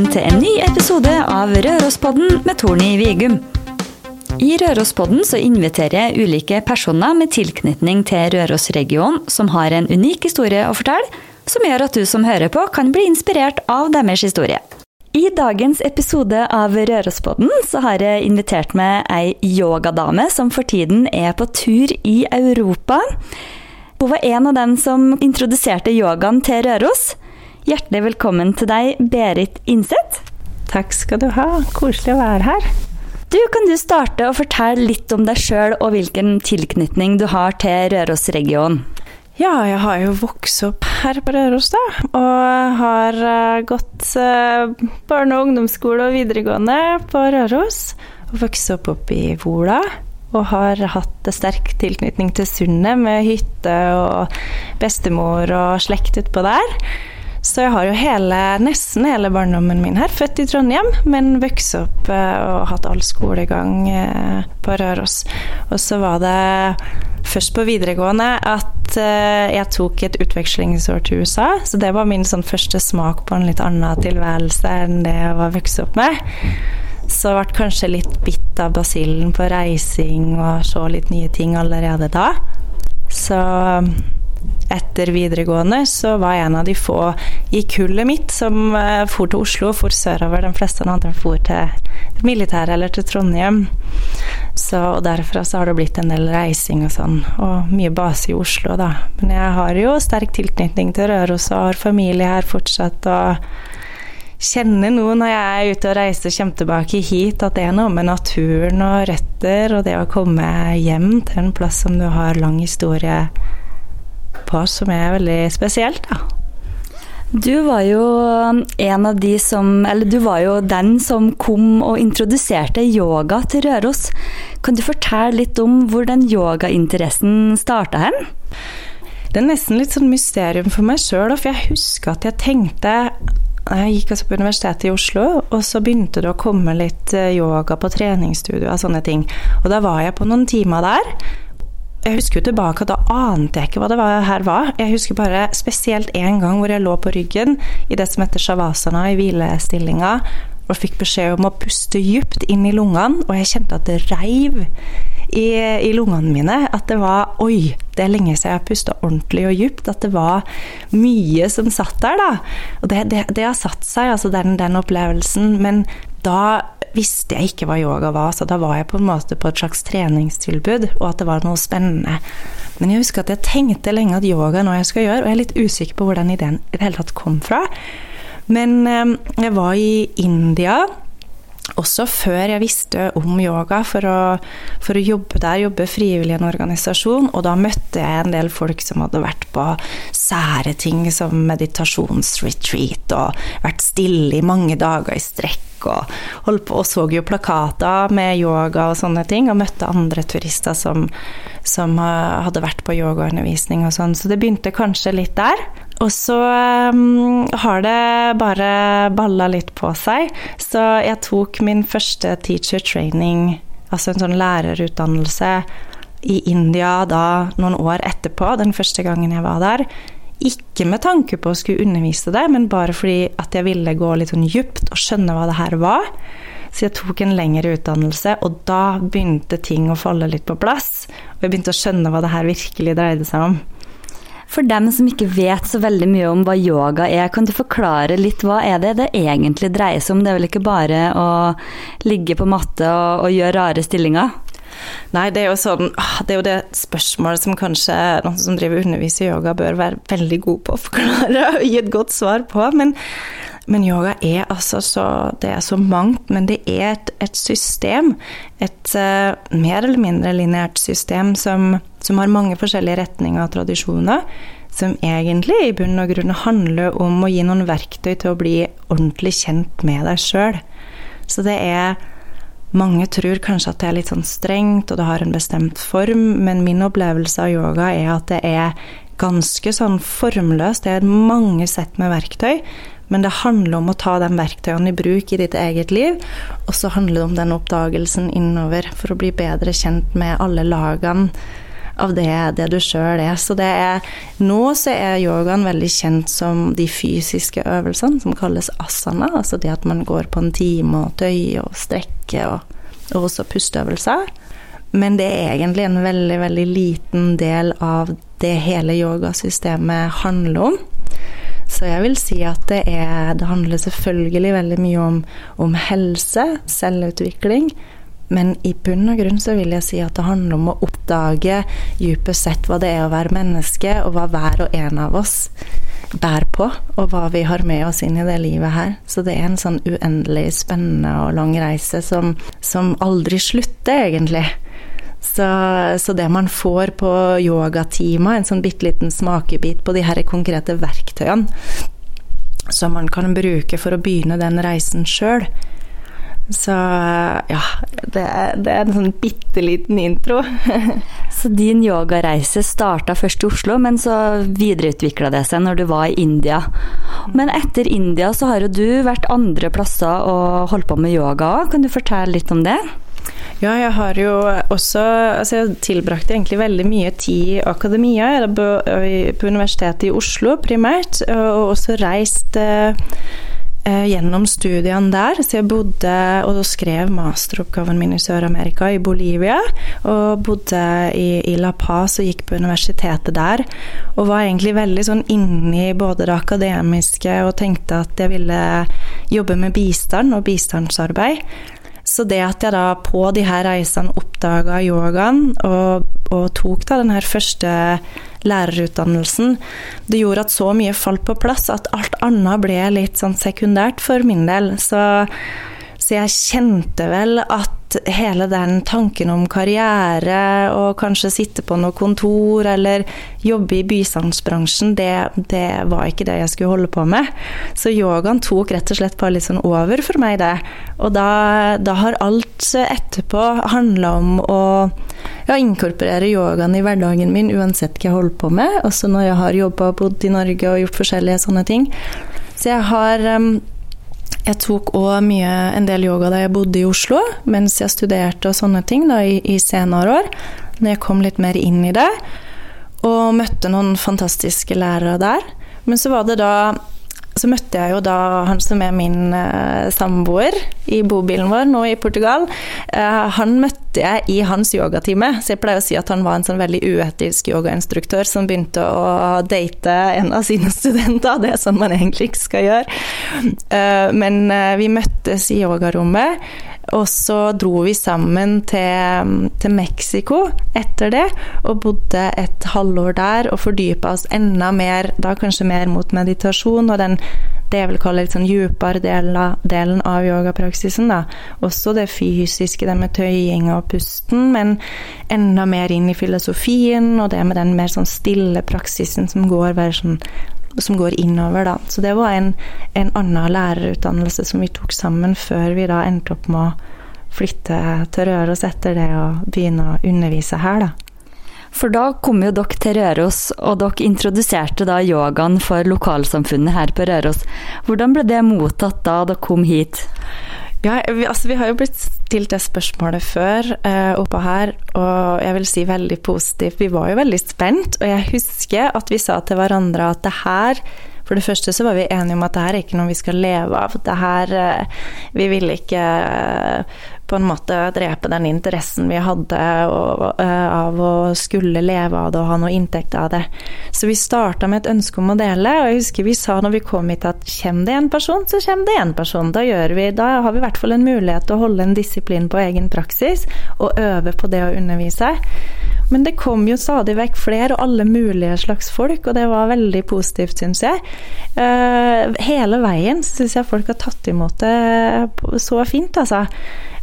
velkommen til en ny episode av Rørospodden med Torny Vigum. I Rørospodden så inviterer jeg ulike personer med tilknytning til Rørosregionen som har en unik historie å fortelle, som gjør at du som hører på, kan bli inspirert av deres historie. I dagens episode av Rørospodden så har jeg invitert med ei yogadame som for tiden er på tur i Europa. Hun var en av dem som introduserte yogaen til Røros. Hjertelig velkommen til deg, Berit Innseth. Takk skal du ha. Koselig å være her. Du, Kan du starte å fortelle litt om deg sjøl og hvilken tilknytning du har til Rørosregionen? Ja, jeg har jo vokst opp her på Røros, da. Og har uh, gått uh, barne- og ungdomsskole og videregående på Røros. Og vokst opp opp i Vola. Og har hatt sterk tilknytning til sundet med hytte og bestemor og slekt utpå der. Så jeg har jo hele, nesten hele barndommen min her. Født i Trondheim, men vokst opp eh, og hatt all skolegang eh, på Røros. Og så var det først på videregående at eh, jeg tok et utvekslingsår til USA. Så det var min sånn første smak på en litt annen tilværelse enn det jeg var vokst opp med. Så jeg ble kanskje litt bitt av basillen på reising og så litt nye ting allerede da. Så etter videregående så var jeg en av de få i kullet mitt som uh, for til Oslo, og for sørover. De fleste andre for til militæret eller til Trondheim. Så, og derfra så har det blitt en del reising og sånn, og mye base i Oslo, da. Men jeg har jo sterk tilknytning til Røros og har familie her fortsatt. og kjenner nå når jeg er ute og reiser kommer tilbake hit, at det er noe med naturen og røtter og det å komme hjem til en plass som du har lang historie på, som er veldig spesielt, da. Du var jo en av de som Eller du var jo den som kom og introduserte yoga til Røros. Kan du fortelle litt om hvor den yogainteressen starta hen? Det er nesten litt sånn mysterium for meg sjøl, for jeg husker at jeg tenkte jeg gikk altså på Universitetet i Oslo, og så begynte det å komme litt eh, yoga på treningsstudio og sånne ting. Og da var jeg på noen timer der. Jeg husker jo tilbake, da ante jeg ikke hva det var, her var. Jeg husker bare spesielt en gang hvor jeg lå på ryggen i det som heter shavasana, i hvilestillinga, og fikk beskjed om å puste dypt inn i lungene, og jeg kjente at det reiv i, i, lungene mine. At det var Oi, det er lenge siden jeg har pusta ordentlig og dypt. At det var mye som satt der, da. Og det, det, det har satt seg, altså den, den, opplevelsen. Men da visste jeg ikke hva yoga var, så da var jeg på en måte på et slags treningstilbud, og at det var noe spennende. Men jeg husker at jeg tenkte lenge at yoga er noe jeg skal gjøre, og jeg er litt usikker på hvor den ideen i det hele tatt kom fra. Men eh, jeg var i India også før jeg visste om yoga, for å, for å, jobbe der, jobbe frivillig i en organisasjon. Og da møtte jeg en del folk som hadde vært på sære ting som meditasjonsretreat og vært stille i mange dager i strekk. Og holdt på og så jo plakater med yoga og sånne ting, og møtte andre turister som, som hadde vært på yogaundervisning og sånn. Så det begynte kanskje litt der. Og så um, har det bare balla litt på seg. Så jeg tok min første teacher training, altså en sånn lærerutdannelse, i India da noen år etterpå, den første gangen jeg var der. Ikke med tanke på å skulle undervise det, men bare fordi at jeg ville gå litt sånn djupt og skjønne hva det her var. Så jeg tok en lengre utdannelse, og da begynte ting å falle litt på plass. Og jeg begynte å skjønne hva det her virkelig dreide seg om. For dem som ikke vet så veldig mye om hva yoga er, kan du forklare litt hva er det det egentlig dreier seg om? Det er vel ikke bare å ligge på matte og, og gjøre rare stillinger? Nei, det er sånn ah, Det er jo det spørsmålet som kanskje noen som driver underviser i yoga, bør være veldig god på å forklare og gi et godt svar på. Men, men yoga er altså så Det er så mangt, men det er et, et system. Et uh, mer eller mindre lineært system som, som har mange forskjellige retninger og tradisjoner. Som egentlig i bunn og grunn handler om å gi noen verktøy til å bli ordentlig kjent med deg sjøl. Så det er mange tror kanskje at det er litt sånn strengt, og det har en bestemt form, men min opplevelse av yoga er at det er ganske sånn formløst. Det er mange sett med verktøy, men det handler om å ta de verktøyene i bruk i ditt eget liv. Og så handler det om den oppdagelsen innover for å bli bedre kjent med alle lagene av det, det du sjøl er. Så det er Nå så er yogaen veldig kjent som de fysiske øvelsene, som kalles asana. Altså det at man går på en time og tøyer og strekker, og, og også pusteøvelser. Men det er egentlig en veldig, veldig liten del av det hele yogasystemet handler om. Så jeg vil si at det, er, det handler selvfølgelig veldig mye om, om helse, selvutvikling, men i bunn og grunn så vil jeg si at det handler om å oppdage dypest sett hva det er å være menneske, og hva hver og en av oss bærer på, og hva vi har med oss inn i det livet her. Så det er en sånn uendelig spennende og lang reise som, som aldri slutter, egentlig. Så, så, det man får på yogatimer, en sånn bitte liten smakebit på de her konkrete verktøyene som man kan bruke for å begynne den reisen sjøl, så ja, det, det er en sånn bitte liten intro. så din yogareise starta først i Oslo, men så videreutvikla det seg når du var i India. Men etter India så har jo du vært andre plasser og holdt på med yoga òg. Kan du fortelle litt om det? Ja, jeg har jo også altså Jeg tilbrakte egentlig veldig mye tid i akademia, på, på Universitetet i Oslo primært, og også reist eh, gjennom studiene der. Så jeg bodde og skrev masteroppgaven min i Sør-Amerika, i Bolivia. Og bodde i, i, La Paz og gikk på universitetet der. Og var egentlig veldig sånn inni både det akademiske og tenkte at jeg ville jobbe med bistand og bistandsarbeid. Så det at jeg da på de her reisene oppdaga yogaen og, og, tok da den her første lærerutdannelsen, det gjorde at så mye falt på plass at alt annet ble litt sånn sekundært for min del. Så, så jeg kjente vel at hele den tanken om karriere og kanskje sitte på noe kontor eller jobbe i bistandsbransjen, det, det, var ikke det jeg skulle holde på med. Så yogaen tok rett og slett bare litt sånn over for meg, det. Og da, da har alt etterpå handla om å ja, inkorporere yogaen i hverdagen min uansett hva jeg holder på med, også når jeg har jobba og bodd i Norge og gjort forskjellige sånne ting. Så jeg har um, jeg tok òg en del yoga da jeg bodde i Oslo, mens jeg studerte og sånne ting da, i, i senere år. Når jeg kom litt mer inn i det, og møtte noen fantastiske lærere der. Men så var det da så møtte jeg jo da han som er min uh, samboer i bobilen vår nå i Portugal. Uh, han møtte jeg i hans yogatime, så jeg pleier å si at han var en sånn veldig uetisk yogainstruktør som begynte å date en av sine studenter. Det er sånn man egentlig ikke skal gjøre. Uh, men vi møttes i yogarommet. Og så dro vi sammen til, til Mexico etter det, og bodde et halvår der og fordypa oss enda mer, da kanskje mer mot meditasjon og den det jeg vil kalle litt sånn djupere delen av yogapraksisen. da. Også det fysiske, det med tøying og pusten, men enda mer inn i filosofien og det med den mer sånn stille praksisen som går, sånn, som går innover, da. Så det var en, en annen lærerutdannelse som vi tok sammen før vi da endte opp med å flytte til Røros etter det og begynne å undervise her, da. For da kom jo dere til Røros, og dere introduserte da yogaen for lokalsamfunnet her på Røros. Hvordan ble det mottatt da dere kom hit? Ja, vi, altså, vi har jo blitt stilt det spørsmålet før eh, oppå her, og jeg vil si veldig positivt. Vi var jo veldig spent, og jeg husker at vi sa til hverandre at det her for det første så var vi enige om at det her er ikke noe vi skal leve av. Det her eh, Vi ville ikke eh, på en måte drepe den interessen vi hadde eh, av å skulle leve av det og ha noe inntekt av det. Så vi starta med et ønske om å dele, og jeg husker vi sa når vi kom hit at kommer det en person, så kommer det en person. Da, vi, da har vi i hvert fall en mulighet til å holde en disiplin på egen praksis og øve på det å undervise. Men det kom jo stadig vekk flere, og alle mulige slags folk, og det var veldig positivt, syns jeg. Uh, hele veien syns jeg folk har tatt imot det så fint, altså.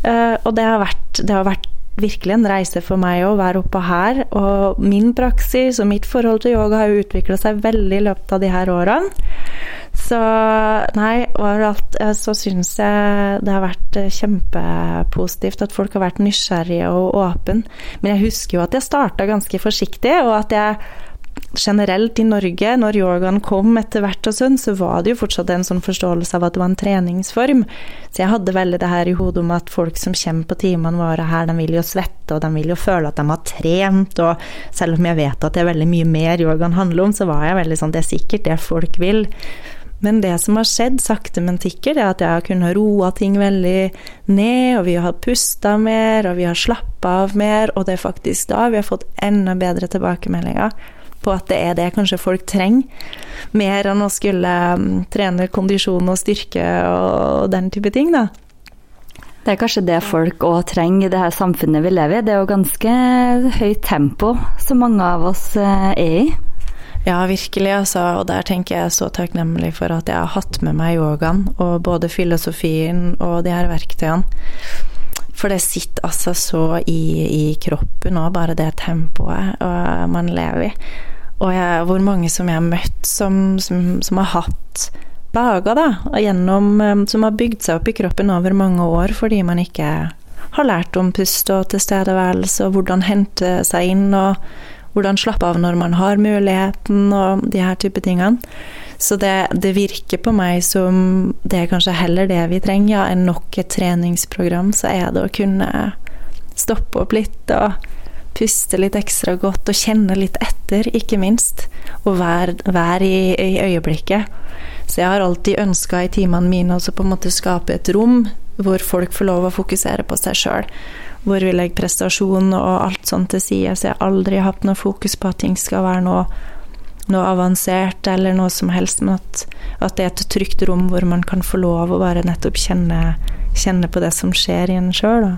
Uh, og det har, vært, det har vært virkelig en reise for meg å være oppe her. Og min praksis og mitt forhold til yoga har jo utvikla seg veldig i løpet av de her årene. Så nei, overalt eh, så syns jeg det har vært eh, kjempepositivt at folk har vært nysgjerrige og åpne. Men jeg husker jo at jeg starta ganske forsiktig, og at jeg generelt i Norge, når yogaen kom etter hvert og sånn, så var det jo fortsatt en sånn forståelse av at det var en treningsform. Så jeg hadde veldig det her i hodet om at folk som kommer på timene våre her, de vil jo svette, og de vil jo føle at de har trent, og selv om jeg vet at det er veldig mye mer yogaen handler om, så var jeg veldig sånn Det er sikkert det folk vil. Men det som har skjedd sakte, men sikkert, er at jeg har kunnet roe ting veldig ned, og vi har pusta mer, og vi har slappa av mer, og det er faktisk da vi har fått enda bedre tilbakemeldinger på at det er det kanskje folk trenger, mer enn å skulle um, trene kondisjon og styrke og den type ting, da. Det er kanskje det folk òg trenger i det her samfunnet vi lever i. Det er jo ganske høyt tempo som mange av oss eh, er i. Ja, virkelig, altså. Og der tenker jeg så takknemlig for at jeg har hatt med meg yogaen, og både filosofien og de her verktøyene. For det sitter altså så i, i kroppen òg, bare det tempoet man lever i. Og jeg, hvor mange som jeg har møtt som, som, som har hatt plager, da, gjennom, um, som har bygd seg opp i kroppen over mange år fordi man ikke har lært om pust og tilstedeværelse og hvordan hente seg inn og hvordan slappe av når man har muligheten og de her type tingene. Så det, det, virker på meg som det er kanskje heller det vi trenger, ja, enn nok et treningsprogram, så er det å kunne stoppe opp litt og puste litt ekstra godt og kjenne litt etter, ikke minst. Og være, være i, i, øyeblikket. Så jeg har alltid ønska i timene mine å på en måte skape et rom hvor folk får lov å fokusere på seg sjøl. Hvor vi legger prestasjon og alt sånt til side. Så jeg har aldri hatt noe fokus på at ting skal være noe, noe avansert eller noe som helst, men at, at, det er et trygt rom hvor man kan få lov å bare nettopp kjenne, kjenne på det som skjer i en sjøl.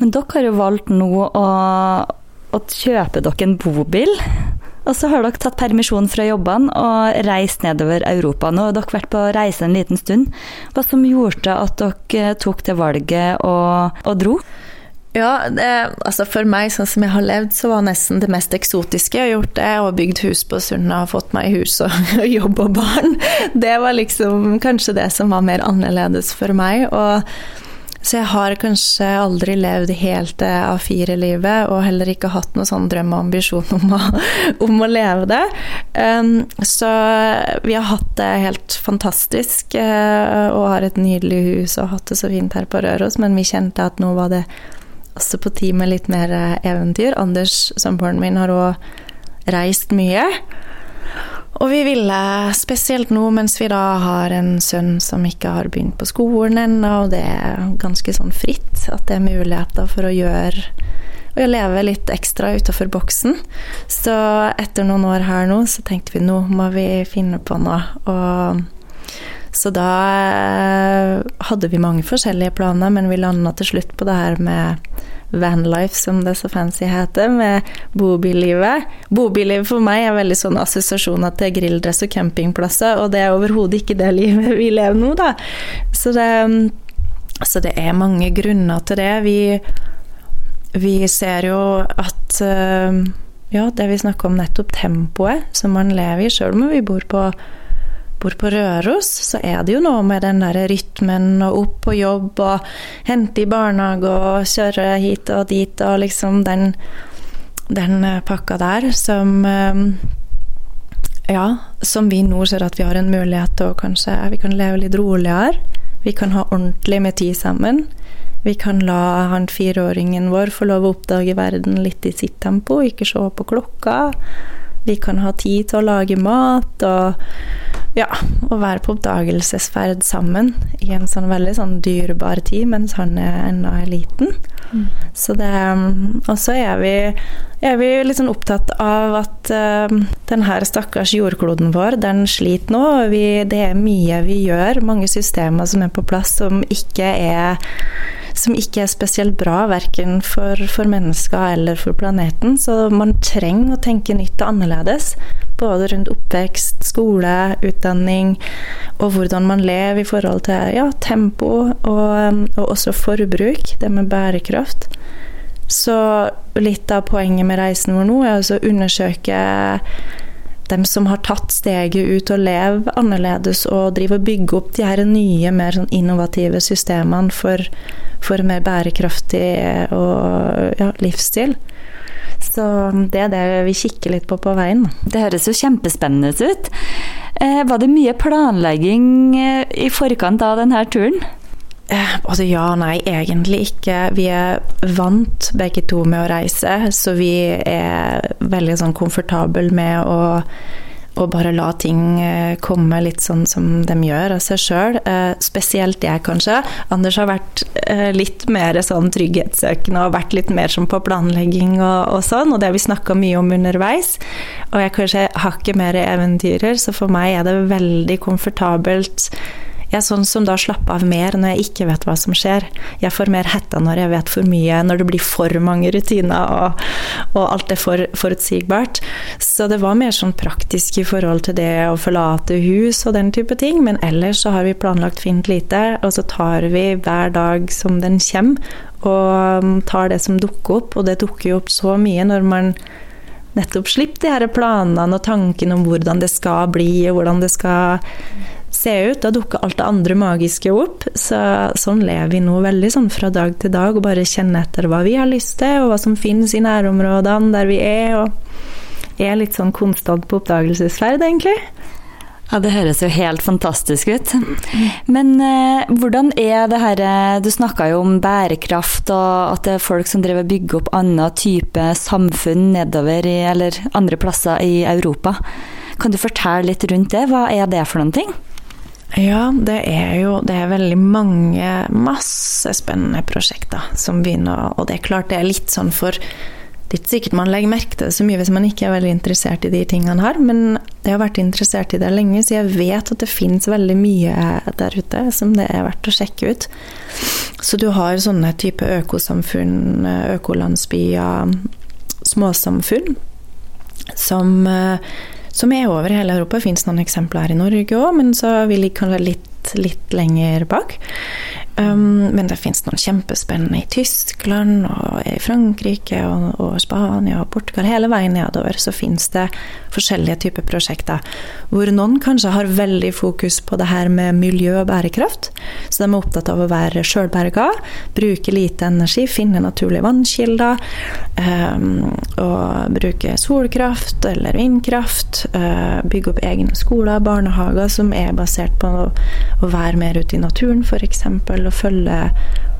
Men dere har jo valgt nå å, å kjøpe dere en bobil. Og så har dere tatt permisjon fra jobbene og reist nedover Europa. Nå har dere vært på reise en liten stund. Hva som gjorde at dere tok det valget og, og dro? Ja, det, altså For meg, sånn som jeg har levd, så var nesten det mest eksotiske jeg har gjort det, og bygd hus på Sunna og fått meg hus og, jobb og barn. Det var liksom kanskje det som var mer annerledes for meg. og så jeg har kanskje aldri levd helt det A4-livet, og heller ikke hatt noen sånn drøm og ambisjon om å, om å leve det. Um, så vi har hatt det helt fantastisk, uh, og har et nydelig hus og hatt det så fint her på Røros, men vi kjente at nå var det også på tid med litt mer uh, eventyr. Anders, samboeren min, har òg reist mye. Og vi ville, spesielt nå mens vi da har en sønn som ikke har begynt på skolen ennå, og det er ganske sånn fritt, at det er muligheter for å gjøre og leve litt ekstra utafor boksen. Så etter noen år her nå, så tenkte vi nå må vi finne på noe. Og så da eh, hadde vi mange forskjellige planer, men vi landa til slutt på det her med vanlife, som det så fancy heter, med bobillivet. Bobillivet for meg er veldig sånn assosiasjoner til grilldress og campingplasser, og det er overhodet ikke det livet vi lever nå, da. Så det, så det er mange grunner til det. Vi, vi ser jo at eh, ja, det vi snakker om nettopp, tempoet som man lever i, sjøl om vi bor på bor på Røros, så er det jo noe med den der rytmen og opp på jobb og hente i barnehage og kjøre hit og dit og liksom den, den eh, pakka der som eh, Ja, som vi nå ser at vi har en mulighet til å kanskje Vi kan leve litt roligere. Vi kan ha ordentlig med tid sammen. Vi kan la han fireåringen vår få lov å oppdage verden litt i sitt tempo, ikke se på klokka. Vi kan ha tid til å lage mat og ja, å være på oppdagelsesferd sammen i en sånn veldig sånn dyrebar tid mens han ennå er liten. Så det Og så er vi, er vi litt sånn opptatt av at uh, denne stakkars jordkloden vår, den sliter nå. Vi, det er mye vi gjør, mange systemer som er på plass som ikke er som ikke er spesielt bra verken for, for mennesker eller for planeten. Så man trenger å tenke nytt og annerledes. Både rundt oppvekst, skole, utdanning og hvordan man lever i forhold til ja, tempo og, og også forbruk. Det med bærekraft. Så litt av poenget med reisen vår nå er å undersøke dem som har tatt steget ut og lever annerledes og drive og bygge opp de her nye, mer sånn innovative systemene for, for mer bærekraftig og, ja, livsstil. Så det er det vi kikker litt på på veien. Det høres jo kjempespennende ut. Eh, var det mye planlegging eh, i forkant av denne turen? Eh, altså ja og nei, egentlig ikke. Vi er vant begge to med å reise, så vi er veldig sånn komfortable med å og bare la ting eh, komme litt sånn som de gjør av seg sjøl. Eh, spesielt jeg, kanskje. Anders har vært litt mer sånn trygghetssøkende og vært litt mer sånn på planlegging og, og sånn, og det har vi snakka mye om underveis. Og jeg kanskje hakket mer eventyrer, så for meg er det veldig komfortabelt jeg er sånn som da slapper av mer når jeg ikke vet hva som skjer. Jeg får mer hetta når jeg vet for mye, når det blir for mange rutiner og, og alt er for forutsigbart. Så det var mer sånn praktisk i forhold til det å forlate hus og den type ting. Men ellers så har vi planlagt fint lite, og så tar vi hver dag som den kommer, og tar det som dukker opp. Og det dukker jo opp så mye når man nettopp slipper de her planene og tankene om hvordan det skal bli, og hvordan det skal se ut. Da dukker alt det andre magiske opp. Så, sånn lever vi nå veldig sånn fra dag til dag og bare kjenner etter hva vi har lyst til, og hva som finnes i nærområdene der vi er. og er litt sånn konstant på oppdagelsesferd, egentlig. Ja, Det høres jo helt fantastisk ut. Men eh, hvordan er det her eh, Du snakka jo om bærekraft, og at det er folk som driver bygger opp annen type samfunn nedover i, eller andre plasser i Europa. Kan du fortelle litt rundt det? Hva er det for noen ting? Ja, det er jo det er veldig mange, masse spennende prosjekter som begynner. Og det er klart det er litt sånn for Det er ikke sikkert man legger merke til det så mye hvis man ikke er veldig interessert i de tingene her, men jeg har vært interessert i det lenge, så jeg vet at det finnes veldig mye der ute som det er verdt å sjekke ut. Så du har sånne type økosamfunn, økolandsbyer, småsamfunn, som som er over hele Europa. Fins noen eksempler her i Norge òg, men så vi ligger kanskje litt, litt lenger bak. Um, men det fins noen kjempespennende i Tyskland og i Frankrike og, og, Spania og Portugal. Hele veien nedover så fins det forskjellige typer prosjekter. Hvor noen kanskje har veldig fokus på det her med miljø og bærekraft. Så de er opptatt av å være sjølberga, bruke lite energi, finne naturlige vannkilder. Um, og bruke solkraft eller vindkraft. Uh, bygge opp egne skoler, barnehager som er basert på å, å være mer ute i naturen, f.eks å følge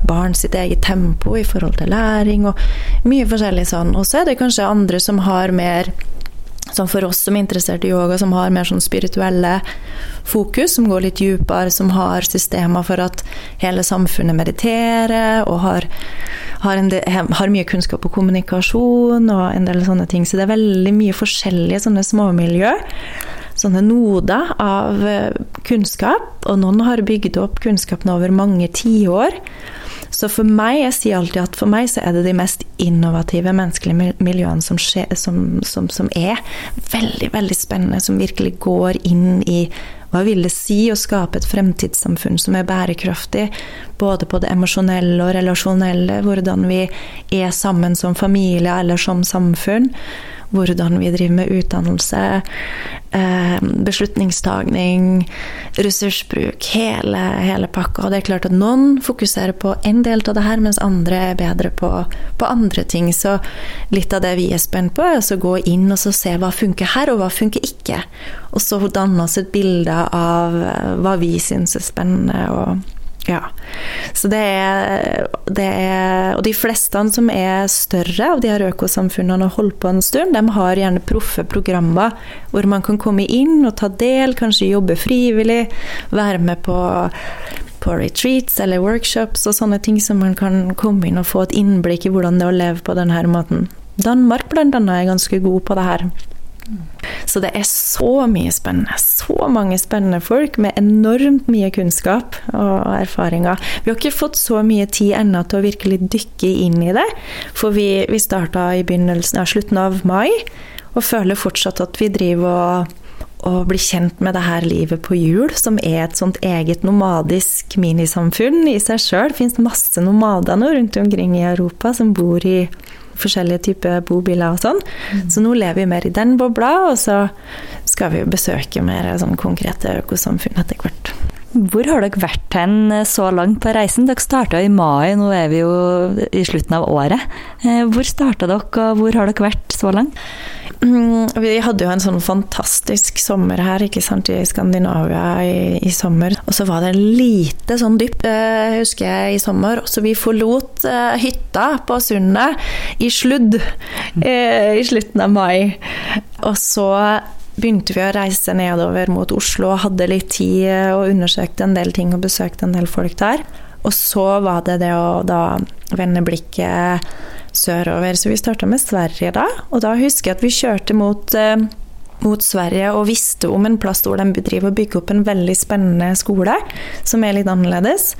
barn sitt eget tempo i forhold til læring og mye forskjellig sånn. Og så er det kanskje andre som har mer Sånn for oss som er interessert i yoga, som har mer sånn spirituelle fokus, som går litt dypere, som har systemer for at hele samfunnet mediterer, og har, har, del, har, mye kunnskap og kommunikasjon og en del sånne ting. Så det er veldig mye forskjellige sånne småmiljø sånne noder av eh, kunnskap, og noen har bygd opp kunnskapen over mange tiår. Så for meg, jeg sier alltid at for meg så er det de mest innovative menneskelige miljøene som, skje, som, som, som er veldig, veldig spennende, som virkelig går inn i hva vil det si å skape et fremtidssamfunn som er bærekraftig, både på det emosjonelle og relasjonelle, hvordan vi er sammen som familie eller som samfunn? Hvordan vi driver med utdannelse, eh, beslutningstagning, ressursbruk, hele, hele pakka. Og det er klart at noen fokuserer på en del av det her, mens andre er bedre på, på andre ting. Så litt av det vi er spent på, er å gå inn og se hva funker her, og hva funker ikke. Og så danne oss et bilde av eh, hva vi syns er spennende. og ja. Så det er, det er, Og de fleste som er større av de her økosamfunnene og holdt på en stund, de har gjerne proffe programmer hvor man kan komme inn og ta del, kanskje jobbe frivillig, være med på, på retreats eller workshops og sånne ting, så man kan komme inn og få et innblikk i hvordan det er å leve på denne måten. Danmark annet er ganske god på det her. Så det er så mye spennende. Så mange spennende folk med enormt mye kunnskap og erfaringer. Vi har ikke fått så mye tid ennå til å virkelig dykke inn i det. For vi, vi starta i begynnelsen, ja, slutten av mai, og føler fortsatt at vi driver og og bli kjent med det her livet på hjul, som er et sånt eget nomadisk minisamfunn i seg sjøl. Det fins masse nomader nå rundt omkring i Europa som bor i forskjellige typer bobiler og sånn. Mm. Så nå lever vi mer i den bobla, og så skal vi besøke mer sånn konkrete økosamfunn etter hvert. Hvor har dere vært hen så langt på reisen? Dere starta i mai, nå er vi jo i slutten av året. Eh, hvor starta dere, og hvor har dere vært så langt? Mm, vi hadde jo en sånn fantastisk sommer her ikke sant, i Skandinavia i, i sommer. Og så var det lite sånn dypp, eh, husker jeg, i sommer. Så vi forlot uh, hytta på sundet i sludd uh, i slutten av mai. Og så begynte vi å reise nedover mot Oslo og hadde litt tid og undersøkte en del ting og besøkte en del folk der. Og så var det det å da vende blikket sørover. Så vi starta med Sverige da. Og da husker jeg at vi kjørte mot, eh, mot Sverige og visste om en plass hvor de driver og bygger opp en veldig spennende skole som er litt annerledes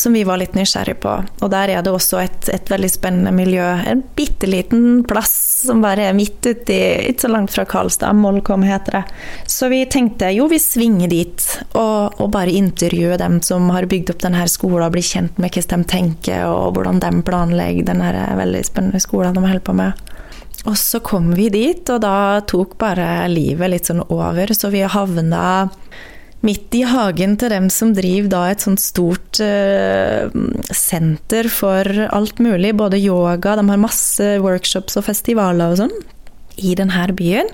som vi var litt nysgjerrig på. Og der er det også et, et veldig spennende miljø. En bitte liten plass som bare er midt uti, ikke så langt fra Karlstad. Molkom heter det. Så vi tenkte jo, vi svinger dit og, og bare intervjuer dem som har bygd opp denne skolen, og blir kjent med hvordan de tenker og hvordan de planlegger denne veldig spennende skolen de holder på med. Og så kom vi dit, og da tok bare livet litt sånn over, så vi havna midt i hagen til dem som driver da et sånt stort uh, senter for alt mulig. Både yoga, de har masse workshops og festivaler og sånn i denne byen.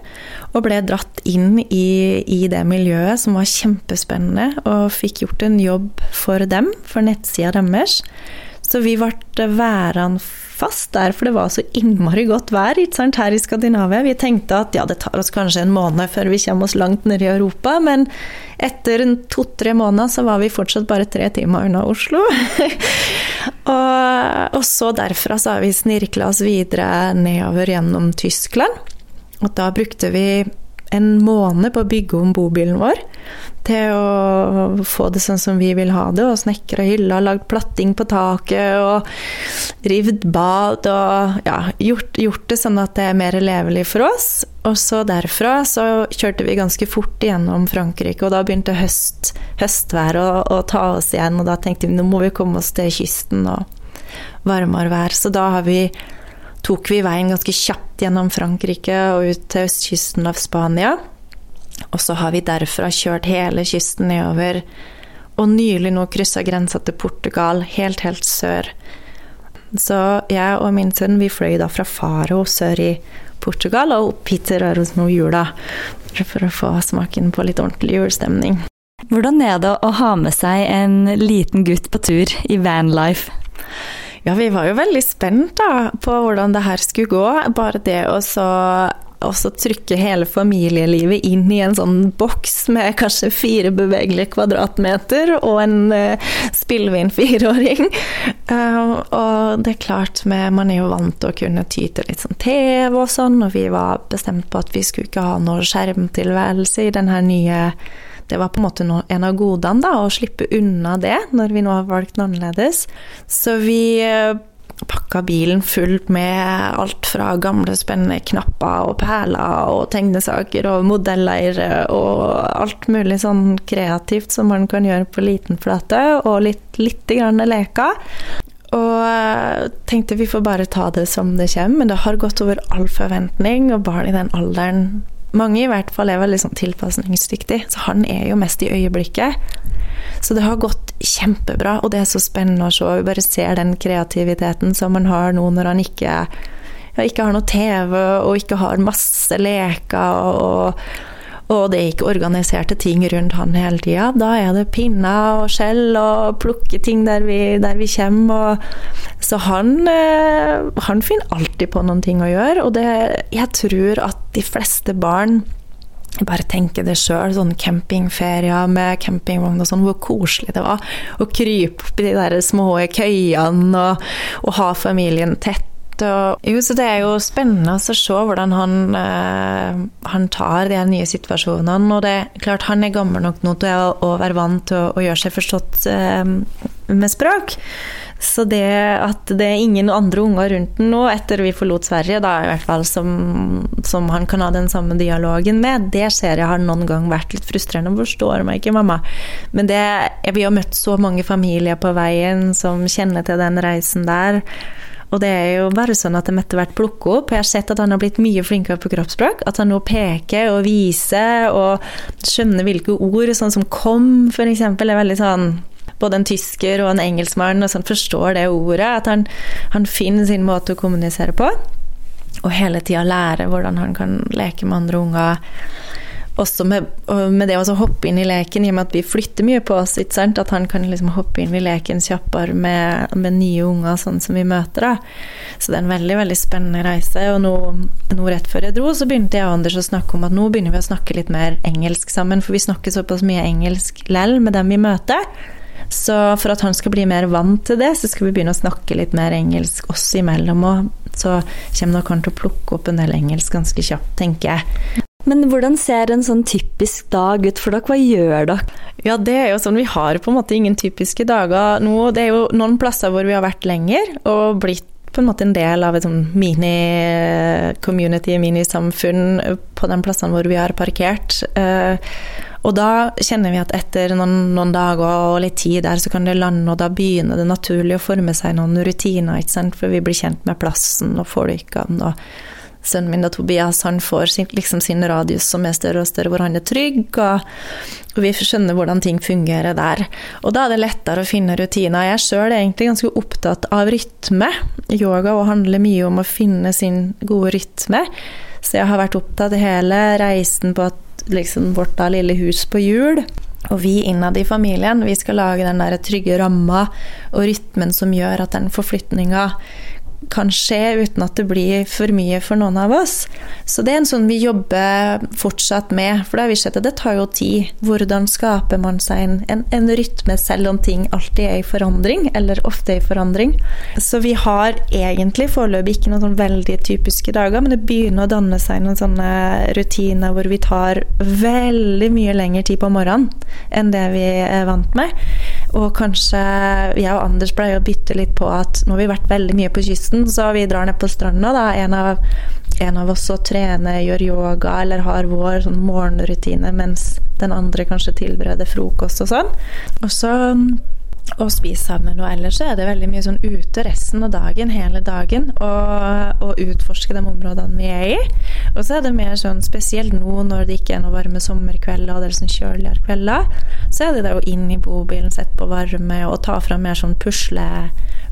Og ble dratt inn i, i, det miljøet som var kjempespennende, og fikk gjort en jobb for dem, for nettsida deres. Så vi ble værende fast der, for det var så innmari godt vær sant, her i Skandinavia. Vi tenkte at ja, det tar oss kanskje en måned før vi kommer oss langt ned i Europa, men etter to-tre måneder så var vi fortsatt bare tre timer unna Oslo. og, og, så derfra så har vi snirkla oss videre nedover gjennom Tyskland. Og da brukte vi en måned på å bygge om bobilen vår til å få det sånn som vi vil ha det, og snekra hylla, lagd platting på taket og rivd bad og ja, gjort, gjort, det sånn at det er mer levelig for oss. Og så derfra så kjørte vi ganske fort gjennom Frankrike, og da begynte høst, høstvær å, å ta oss igjen, og da tenkte vi nå må vi komme oss til kysten og varmere vær. Så da har vi tok vi veien ganske kjapt gjennom Frankrike og ut til østkysten av Spania. Og så har vi derfra kjørt hele kysten nedover, og nylig nå kryssa grensa til Portugal, helt, helt sør. Så jeg og min sønn vi fløy da fra Faro sør i Portugal og opp hit til Røros nå jula, for å få smaken på litt ordentlig julestemning. Hvordan er det å ha med seg en liten gutt på tur i vanlife? Ja, vi var jo veldig spent da, på hvordan det her skulle gå. Bare det å så også trykke hele familielivet inn i en sånn boks med kanskje fire bevegelige kvadratmeter og en uh, spillvin fireåring. Uh, og det er klart, med, man er jo vant til å kunne ty til litt sånn TV og sånn, og vi var bestemt på at vi skulle ikke ha noe skjermtilværelse i den her nye det var på en måte en av godene, da, å slippe unna det, når vi nå har valgt noe annerledes. Så vi eh, pakka bilen full med alt fra gamle, spennende knapper og perler og tegnesaker og modeller og alt mulig sånn kreativt som man kan gjøre på liten flate, og litt, litt grann leker. Og eh, tenkte vi får bare ta det som det kommer, men det har gått over all forventning, og barn i den alderen mange i hvert fall er veldig sånn tilpasningsdyktig, så han er jo mest i øyeblikket. Så det har gått kjempebra, og det er så spennende å se. Vi bare ser den kreativiteten som han har nå når han ikke, ja, ikke har noe TV og ikke har masse leker. og det er ikke organiserte ting rundt han hele tida. Da er det pinner og skjell og plukke ting der vi, der vi kommer. Og, så han, eh, han, finner alltid på noen ting å gjøre, og det, jeg tror at de fleste barn bare tenker det sjøl, sånn campingferier med campingvogn og sånn, hvor koselig det var å krype opp i de der små køyene og, og ha familien tett og, jo, så det er jo spennende å se hvordan han, eh, han tar de nye situasjonene. Og det er klart, han er gammel nok nå til å være vant til å, å, gjøre seg forstått eh, med språk. Så det at det er ingen andre unger rundt den nå, etter vi forlot Sverige, da i hvert fall, som, som, han kan ha den samme dialogen med, det ser jeg har noen gang vært litt frustrerende. Forstår meg ikke, mamma. Men det, vi har møtt så mange familier på veien som kjenner til den reisen der. Og det er jo bare sånn at de etter hvert plukker opp. Jeg har sett at han har blitt mye flinkere på kroppsspråk. At han nå peker og viser og skjønner hvilke ord, sånn som 'kom', f.eks., er veldig sånn både en tysker og en engelskmann og sånn forstår det ordet. At han, han finner sin måte å kommunisere på. Og hele tida lære hvordan han kan leke med andre unger også med, med, det å hoppe inn i leken, i og med at vi flytter mye på oss, at han kan liksom hoppe inn i leken kjappere med, med, nye unger sånn som vi møter. Da. Så det er en veldig veldig spennende reise. Og nå, nå, rett før jeg dro, så begynte jeg og Anders å snakke om at nå begynner vi å snakke litt mer engelsk sammen, for vi snakker såpass mye engelsk lell med dem vi møter. Så for at han skal bli mer vant til det, så skal vi begynne å snakke litt mer engelsk oss imellom. Og så kommer nok han til å plukke opp en del engelsk ganske kjapt, tenker jeg. Men hvordan ser en sånn typisk dag ut for dere? Hva gjør dere? Ja, det er jo sånn, Vi har på en måte ingen typiske dager nå. Det er jo noen plasser hvor vi har vært lenger og blitt på en måte en del av et sånn mini-community, minisamfunn på de plassene hvor vi har parkert. Eh, og da kjenner vi at etter noen, noen, dager og litt tid der, så kan det lande, og da begynner det naturlig å forme seg noen rutiner, ikke sant? for vi blir kjent med plassen og folkene. og sønnen min da, Tobias han får sin, liksom sin radius som er større og større, hvor han er trygg, og, og, vi skjønner hvordan ting fungerer der. Og da er det lettere å finne rutiner. Jeg sjøl er egentlig ganske opptatt av rytme. Yoga og handler mye om å finne sin gode rytme. Så jeg har vært opptatt hele reisen på at liksom, vårt da lille hus på hjul. Og vi innad i familien vi skal lage den der trygge ramma og rytmen som gjør at den forflytninga kan skje uten at det blir for mye for noen av oss. Så det er en sånn vi jobber fortsatt med, for det har vi sett at det tar jo tid. Hvordan skaper man seg en, en, en, rytme selv om ting alltid er i forandring, eller ofte er i forandring. Så vi har egentlig foreløpig ikke noen sånn veldig typiske dager, men det begynner å danne seg noen sånne rutiner hvor vi tar veldig mye lengre tid på morgenen enn det vi er vant med. Og kanskje jeg og Anders pleier å bytte litt på at nå har vi vært veldig mye på kysten, så vi drar ned på stranda. da, En av, en av oss og trener, gjør yoga eller har vår sånn morgenrutine, mens den andre kanskje tilbereder frokost og sånn. Og så og spise sammen. Og ellers er det veldig mye sånn ute resten av dagen, hele dagen, og, og utforske de områdene vi er i. Og så er det mer sånn spesielt nå når det ikke er noe varme sommerkvelder og det er sånn kjøligere kvelder, så er det det å inn i bobilen, sette på varme og ta fram mer sånn pusle,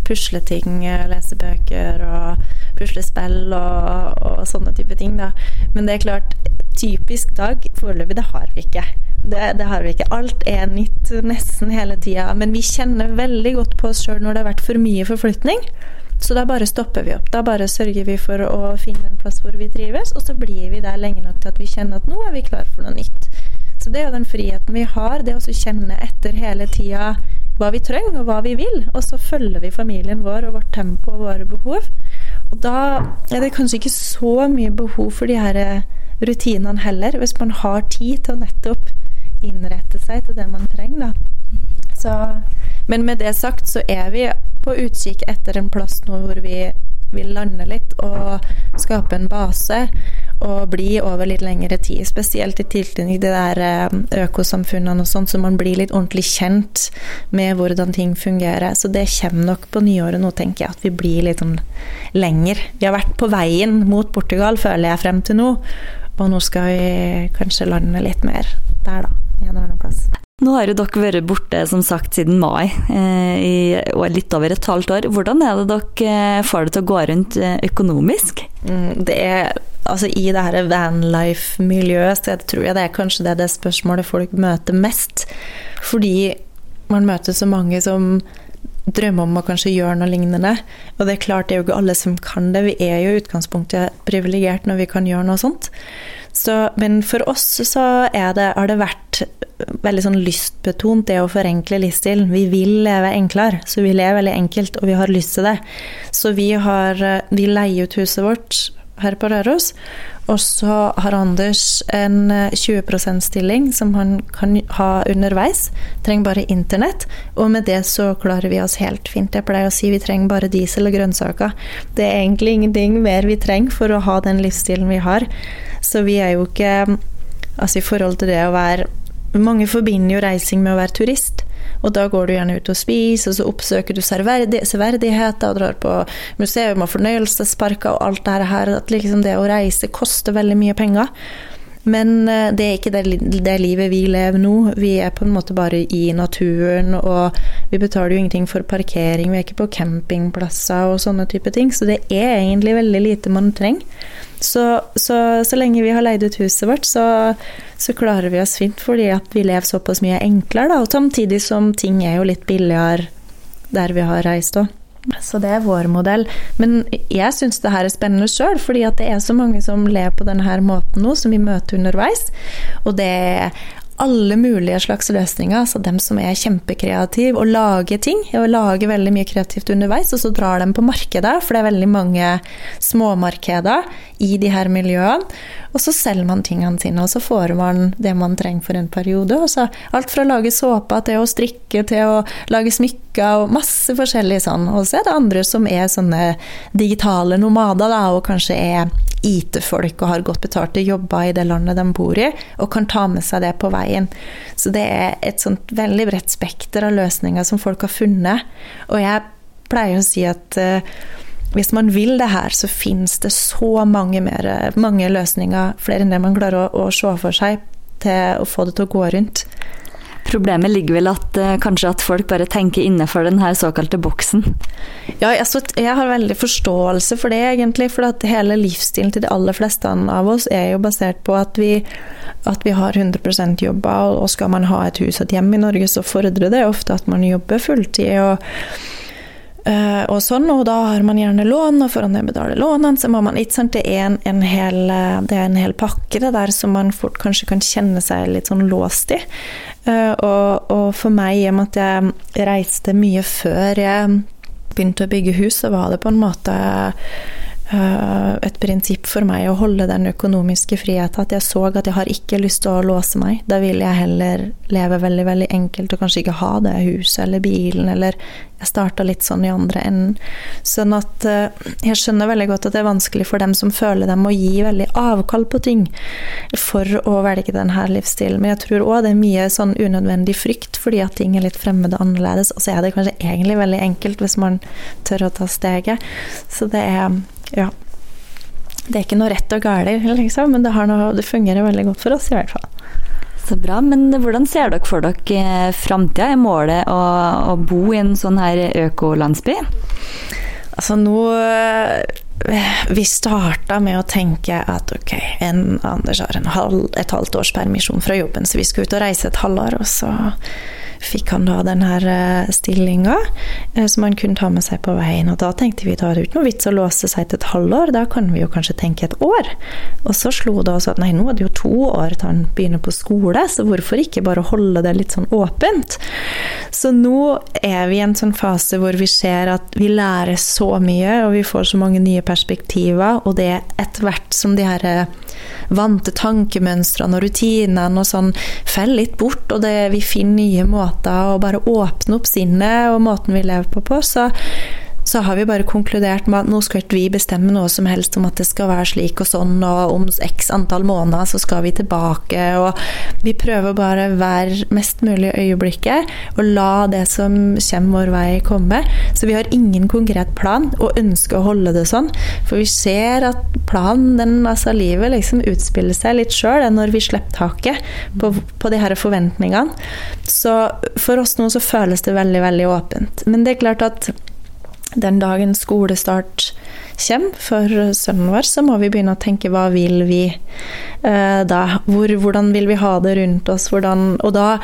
pusleting, lese bøker og puslespill og, og sånne type ting, da. Men det er klart, typisk dag foreløpig, det har vi ikke. Det, det, har vi ikke. Alt er nytt nesten hele tida. Men vi kjenner veldig godt på oss sjøl når det har vært for mye forflytning. Så da bare stopper vi opp. Da bare sørger vi for å finne en plass hvor vi trives, og så blir vi der lenge nok til at vi kjenner at nå er vi klar for noe nytt. Så det er jo den friheten vi har, det å kjenne etter hele tida hva vi trenger og hva vi vil, og så følger vi familien vår og vårt tempo og våre behov. Og da er det kanskje ikke så mye behov for de her rutinene heller, hvis man har tid til å nettopp innrette seg til det man trenger, da. Så, men med det sagt så er vi på utkikk etter en plass nå hvor vi vil lande litt og skape en base og bli over litt lengre tid. Spesielt i tilknytning til de der eh, økosamfunnene og sånn, så man blir litt ordentlig kjent med hvordan ting fungerer. Så det kommer nok på nyåret nå, tenker jeg, at vi blir litt sånn lenger. Vi har vært på veien mot Portugal, føler jeg, frem til nå. Og nå skal vi kanskje lande litt mer der, da en eller annen plass. Nå har jo dere vært borte som sagt siden mai, eh, i, litt over et halvt år. Hvordan er det dere eh, får det til å gå rundt eh, økonomisk? Mm, det er altså I det her vanlife-miljøet så tror jeg det er kanskje det, det spørsmålet folk møter mest. Fordi man møter så mange som drømmer om å kanskje gjøre noe lignende. Og det er klart, det er jo ikke alle som kan det. Vi er jo i utgangspunktet privilegert når vi kan gjøre noe sånt. Så, men for oss så det, har det vært veldig sånn lystbetont, det å forenkle livsstilen. Vi vil leve enklere, så vi lever veldig enkelt, og vi har lyst til det. Så vi, har, vi leier ut huset vårt her på Røros. Og så har Anders en 20 %-stilling som han kan ha underveis. Trenger bare internett. Og med det så klarer vi oss helt fint. Jeg pleier å si vi trenger bare diesel og grønnsaker. Det er egentlig ingenting mer vi trenger for å ha den livsstilen vi har. Så vi er jo ikke Altså i forhold til det å være Mange forbinder jo reising med å være turist. Og da går du gjerne ut og spiser, og så oppsøker du severdigheter og drar på museum og fornøyelsesparker og alt det her. At liksom det å reise koster veldig mye penger. Men eh, det er ikke det, det, livet vi lever nå. Vi er på en måte bare i naturen, og vi betaler jo ingenting for parkering. Vi er ikke på campingplasser og sånne type ting. Så det er egentlig veldig lite man trenger. Så, så, så lenge vi har leid ut huset vårt, så, så, klarer vi oss fint fordi at vi lever såpass mye enklere, da. Og samtidig som ting er jo litt billigere der vi har reist òg. Så det er vår modell. Men jeg syns det her er spennende sjøl, fordi at det er så mange som lever på denne måten nå, som vi møter underveis. Og det er alle mulige slags løsninger. Altså dem som er kjempekreative og lager ting. Og lager veldig mye kreativt underveis, og så drar dem på markedet, for det er veldig mange småmarkeder i de her miljøene. Og så selger man tingene sine, og så får man det man trenger for en periode. Og så alt fra å lage såper til å strikke til å lage smykker og masse forskjellig sånn. Og så er det andre som er sånne digitale nomader, da, og kanskje er IT-folk og har godt betalte jobber i det landet de bor i, og kan ta med seg det på veien. Så det er et sånt veldig bredt spekter av løsninger som folk har funnet. Og jeg pleier å si at uh, hvis man vil det her, så finnes det så mange, mer, mange løsninger, flere enn det man klarer å, å se for seg, til å få det til å gå rundt. Problemet ligger vel at uh, kanskje at folk bare tenker innenfor den her såkalte boksen? Ja, altså, jeg har veldig forståelse for det, egentlig. For at hele livsstilen til de aller fleste av oss er jo basert på at vi, at vi har 100% jobber, og skal man ha et hus og et hjem i Norge, så fordrer det ofte at man jobber fulltid. og Uh, og sånn, og da har man gjerne lån, og for å nedbetale lånene, så må man ikke sant, det er, en, en hel, det er en hel pakke det der som man fort kanskje kan kjenne seg litt sånn låst i. Uh, og, og, for meg, i og med at jeg reiste mye før jeg begynte å bygge hus, så var det på en måte et prinsipp for meg å holde den økonomiske friheten. At jeg så at jeg har ikke lyst til å låse meg. Da vil jeg heller leve veldig veldig enkelt og kanskje ikke ha det huset eller bilen eller jeg starta litt sånn i andre enden. Sånn at uh, jeg skjønner veldig godt at det er vanskelig for dem som føler dem å gi veldig avkall på ting for å velge denne livsstilen. Men jeg tror òg det er mye sånn unødvendig frykt fordi at ting er litt fremmede og annerledes. Og så er det kanskje egentlig veldig enkelt hvis man tør å ta steget. Så det er ja. Det er ikke noe rett og galt, liksom, men det, noe, det fungerer veldig godt for oss i hvert fall. Så bra. Men hvordan ser dere for dere eh, framtida? Er målet å, å, bo i en sånn her økolandsby? Altså nå eh, Vi starta med å tenke at ok, en, Anders har en halv, et halvt års permisjon fra jobben, så vi skal ut og reise et halvår. Og så fikk han da den her eh, stillinga eh, som han kunne ta med seg på veien. Og da tenkte vi da er ikke noe vits å låse seg til et halvår, da kan vi jo kanskje tenke et år. Og så slo det oss at nei, nå er det jo to år til han begynner på skole, så hvorfor ikke bare holde det litt sånn åpent? Så nå er vi i en sånn fase hvor vi ser at vi lærer så mye, og vi får så mange nye perspektiver, og det etter hvert som de her eh, vante tankemønstrene og rutinene og sånn faller litt bort, og det, vi finner nye måter å bare åpne opp sinnet og måten vi lever på på, så så har vi bare konkludert med at nå skal vi bestemme noe som helst om at det skal være slik og sånn, og om x antall måneder så skal vi tilbake, og vi prøver bare å være mest mulig i øyeblikket og la det som kommer vår vei, komme. Så vi har ingen konkret plan og ønsker å holde det sånn, for vi ser at planen, den, altså livet, liksom utspiller seg litt sjøl når vi slipper taket på, på de her forventningene. Så for oss nå så føles det veldig, veldig åpent. Men det er klart at den dagen skolestart kommer for sønnen vår, så må vi begynne å tenke hva vil vi eh, da? Hvor, hvordan vil vi ha det rundt oss? Hvordan, og da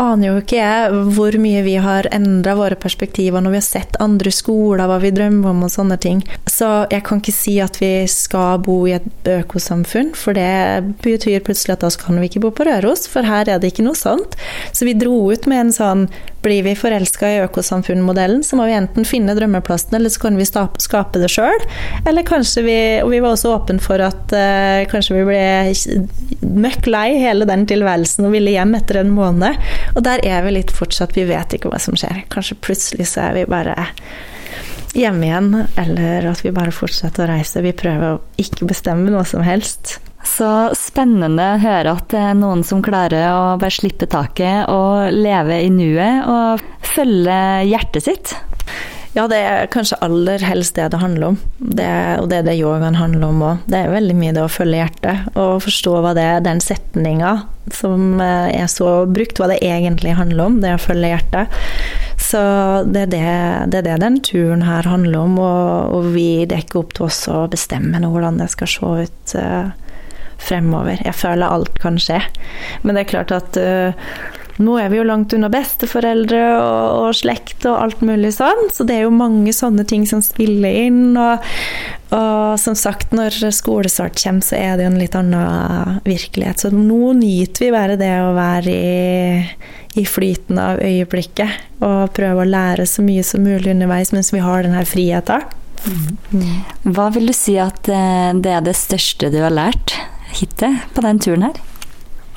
aner jo ikke jeg hvor mye vi har endra våre perspektiver når vi har sett andre skoler, hva vi drømmer om og sånne ting. Så jeg kan ikke si at vi skal bo i et økosamfunn, for det betyr plutselig at da kan vi ikke bo på Røros, for her er det ikke noe sånt. Så vi dro ut med en sånn blir vi forelska i økosamfunnmodellen, så må vi enten finne drømmeplassen, eller så kan vi skape det sjøl. Eller kanskje vi Og vi var også åpne for at uh, kanskje vi ble møkk lei hele den tilværelsen og ville hjem etter en måned. Og der er vi litt fortsatt. Vi vet ikke hva som skjer. Kanskje plutselig så er vi bare hjemme igjen, eller at vi bare fortsetter å reise. Vi prøver å ikke bestemme noe som helst. Så spennende å høre at det er noen som klarer å bare slippe taket og leve i nuet og følge hjertet sitt. Ja, det er kanskje aller helst det det handler om. Det, og det er det yogaen handler om òg. Det er veldig mye det å følge hjertet og forstå hva det er, den setninga som eh, er så brukt, hva det egentlig handler om, det å følge hjertet. Så det er det, det, er det den turen her handler om, og, og vi dekker opp til oss å bestemme hvordan det skal se ut. Uh, fremover. Jeg føler alt kan skje. Men det er klart at uh, nå er vi jo langt unna besteforeldre og, og, slekt og alt mulig sånn, så det er jo mange sånne ting som spiller inn. Og, og som sagt, når skolestart kommer, så er det jo en litt annen virkelighet. Så nå nyter vi bare det å være i, i flyten av øyeblikket og prøve å lære så mye som mulig underveis mens vi har denne friheten. Mm. Hva vil du si at eh, det er det største du har lært hittil på den turen her?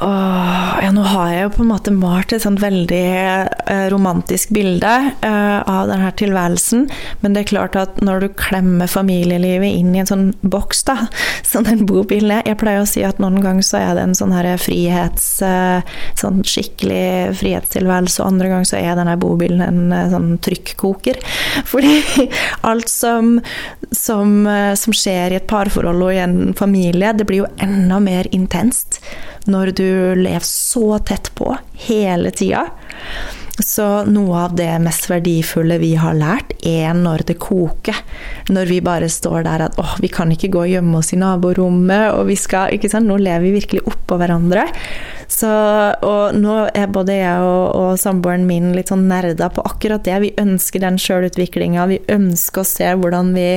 Åh, ja, nå har jeg jo på en måte malt et sånt veldig eh, romantisk bilde eh, av denne tilværelsen, men det er klart at når du klemmer familielivet inn i en sånn boks, da, som den bobilen er Jeg pleier å si at noen ganger så er det en sånn her frihets... Eh, sånn skikkelig frihetstilværelse, og andre ganger så er denne bobilen en eh, sånn trykkoker. Fordi alt som, som, eh, som skjer i et parforhold og i en familie, det blir jo enda mer intenst når du lever så tett på hele tida. Så noe av det mest verdifulle vi har lært, er når det koker. Når vi bare står der at åh, vi kan ikke gå og gjemme oss i naborommet, og vi skal ikke sant, Nå lever vi virkelig oppå hverandre. Så, og nå er både jeg og, og samboeren min litt sånn nerda på akkurat det. Vi ønsker den sjølutviklinga. Vi ønsker å se hvordan vi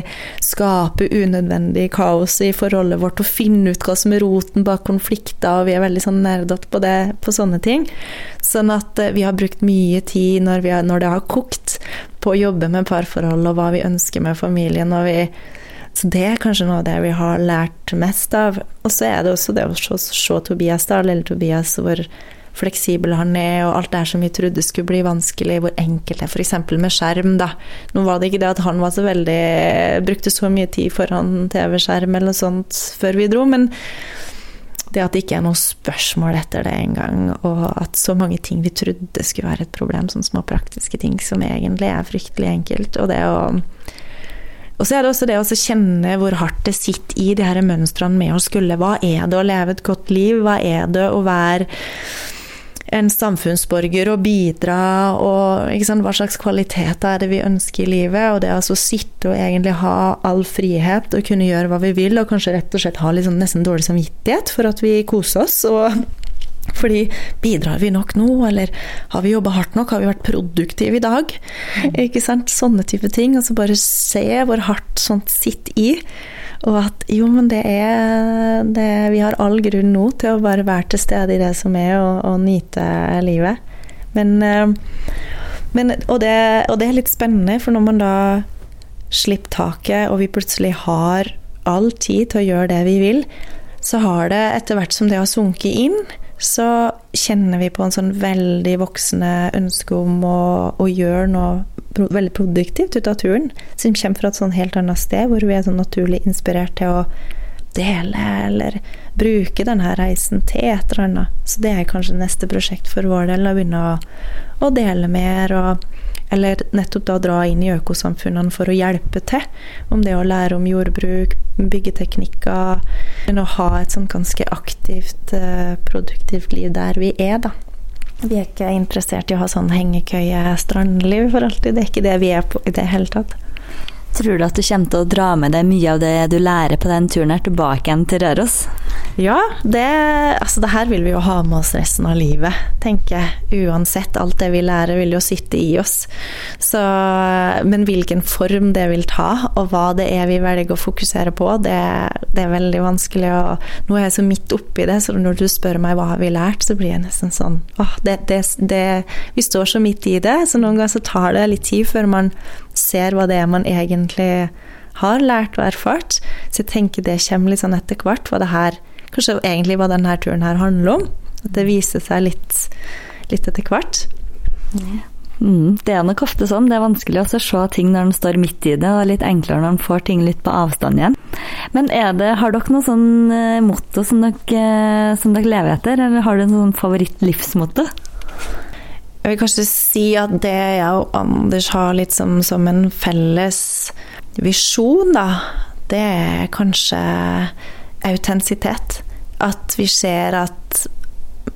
skaper unødvendig kaos i forholdet vårt, og finne ut hva som er roten bak konflikter, og vi er veldig sånn nerdete på, på sånne ting. Sånn at eh, vi har brukt mye tid når, har, når det har kokt, på å jobbe med parforhold og hva vi ønsker med familien. vi så det er kanskje noe av det vi har lært mest av. Og så er det også det å se, se Tobias, da, lille Tobias, hvor fleksibel han er, og alt det her som vi trodde skulle bli vanskelig, hvor enkelt det er, f.eks. med skjerm, da. Nå var det ikke det at han var så veldig Brukte så mye tid foran TV-skjerm eller noe sånt før vi dro, men det at det ikke er noe spørsmål etter det engang, og at så mange ting vi trodde skulle være et problem, sånne små praktiske ting som egentlig er fryktelig enkelt, og det å og så er det også det å kjenne hvor hardt det sitter i de her mønstrene med å skulle Hva er det å leve et godt liv? Hva er det å være en samfunnsborger og bidra, og sant, hva slags kvalitet er det vi ønsker i livet? Og det å sitte og egentlig ha all frihet og kunne gjøre hva vi vil, og kanskje rett og slett ha liksom nesten dårlig samvittighet for at vi koser oss. og fordi bidrar vi nok nå, eller har vi jobba hardt nok, har vi vært produktive i dag? Mm. Ikke sant? Sånne type ting. Og så bare se hvor hardt sånt sitter i. Og at jo, men det er det, Vi har all grunn nå til å bare være til stede i det som er, og, og nyte livet. Men, eh, men og, det, og det er litt spennende, for når man da slipper taket, og vi plutselig har all tid til å gjøre det vi vil, så har det etter hvert som det har sunket inn, så kjenner vi på en sånn veldig voksende ønske om å, å gjøre noe veldig produktivt ut av turen. Som kommer fra et sånn helt annet sted, hvor vi er sånn naturlig inspirert til å dele eller bruke denne reisen til et eller annet. Så det er kanskje neste prosjekt for vår del, å begynne å, å dele mer. og eller nettopp da dra inn i økosamfunnene for å hjelpe til. Om det å lære om jordbruk, byggeteknikker Men å ha et sånn ganske aktivt, eh, produktivt liv der vi er, da. Vi er ikke interessert i å ha sånn hengekøye-strandliv for alltid. Det er ikke det vi er på i det hele tatt. Tror du at du kommer til å dra med deg mye av det du lærer på den turen her tilbake igjen til Røros? Ja, det, altså det her vil vi jo ha med oss resten av livet, tenker jeg. Uansett. Alt det vi lærer, vil jo sitte i oss. Så, men hvilken form det vil ta, og hva det er vi velger å fokusere på, det, det er veldig vanskelig. Og nå er jeg så midt oppi det, så når du spør meg hva har vi lært, så blir jeg nesten sånn åh, det, det, Vi står så midt i det, så noen ganger så tar det litt tid før man ser hva det er man egentlig har lært og erfart. Så jeg tenker det kommer litt sånn etter hvert, hva det her Kanskje egentlig hva denne turen her handler om. At det viser seg litt, litt etter hvert. Mm. Det er nok ofte sånn. Det er vanskelig å se ting når en står midt i det, og litt enklere når en får ting litt på avstand igjen. Men det, har dere noe sånn uh, motto som dere, uh, som dere, lever etter, eller har du noe sånn favoritt-livsmotto? Jeg vil kanskje si at det jeg og Anders har litt som, som en felles visjon, da, det er kanskje autentisitet. At vi ser at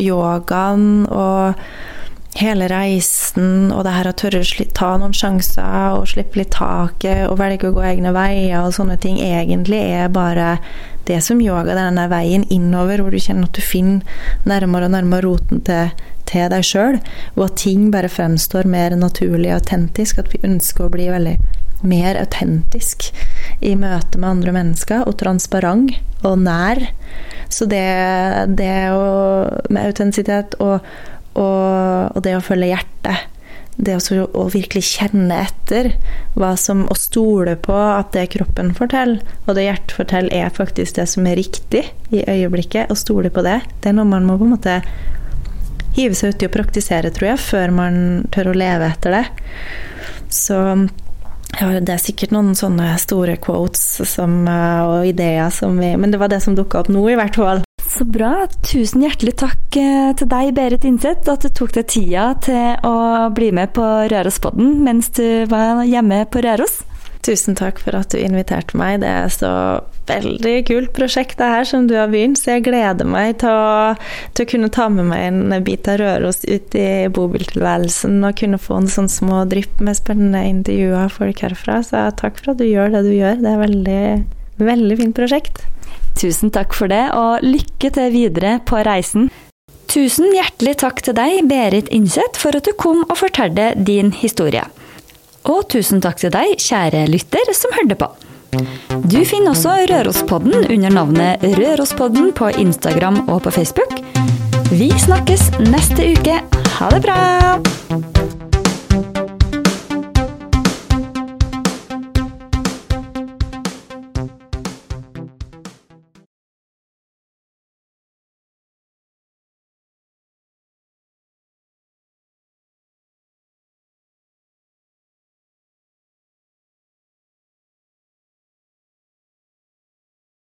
yogaen og hele reisen og det her å tørre å ta noen sjanser og slippe litt taket og velge å gå egne veier og sånne ting, egentlig er bare det som yoga, denne veien innover hvor du kjenner at du finner nærmere og nærmere roten til, til deg sjøl, og at ting bare fremstår mer naturlig og autentisk, at vi ønsker å bli veldig mer autentisk i møte med andre mennesker, og transparent og nær. Så det, det å, med autentisitet og og, og det å følge hjertet. Det å, virkelig kjenne etter hva som Å stole på at det kroppen forteller, og det hjertet forteller, er faktisk det som er riktig i øyeblikket. Å stole på det. Det er noe man må på en måte hive seg uti og praktisere, tror jeg, før man tør å leve etter det. Så ja, det er sikkert noen sånne store quotes som, eh, og ideer som vi Men det var det som dukka opp nå, i hvert fall. Så bra. Tusen hjertelig takk eh, til deg, Berit Innseth, at du tok deg tida til å bli med på Rørospodden mens du var hjemme på Røros. Tusen takk for at du inviterte meg. Det er så veldig kult prosjekt det her som du har begynt, så jeg gleder meg til å, til å kunne ta med meg en bit av Røros ut i bobiltilværelsen og kunne få en sånn små drypp med spennende intervjuer av folk herfra. Så takk for at du gjør det du gjør. Det er veldig, veldig fint prosjekt. Tusen takk for det, og lykke til videre på reisen. Tusen hjertelig takk til deg, Berit Innseth, for at du kom og fortalte din historie. Og tusen takk til deg, kjære lytter, som hørte på. Du finner også Rørospodden under navnet Rørospodden på Instagram og på Facebook. Vi snakkes neste uke. Ha det bra!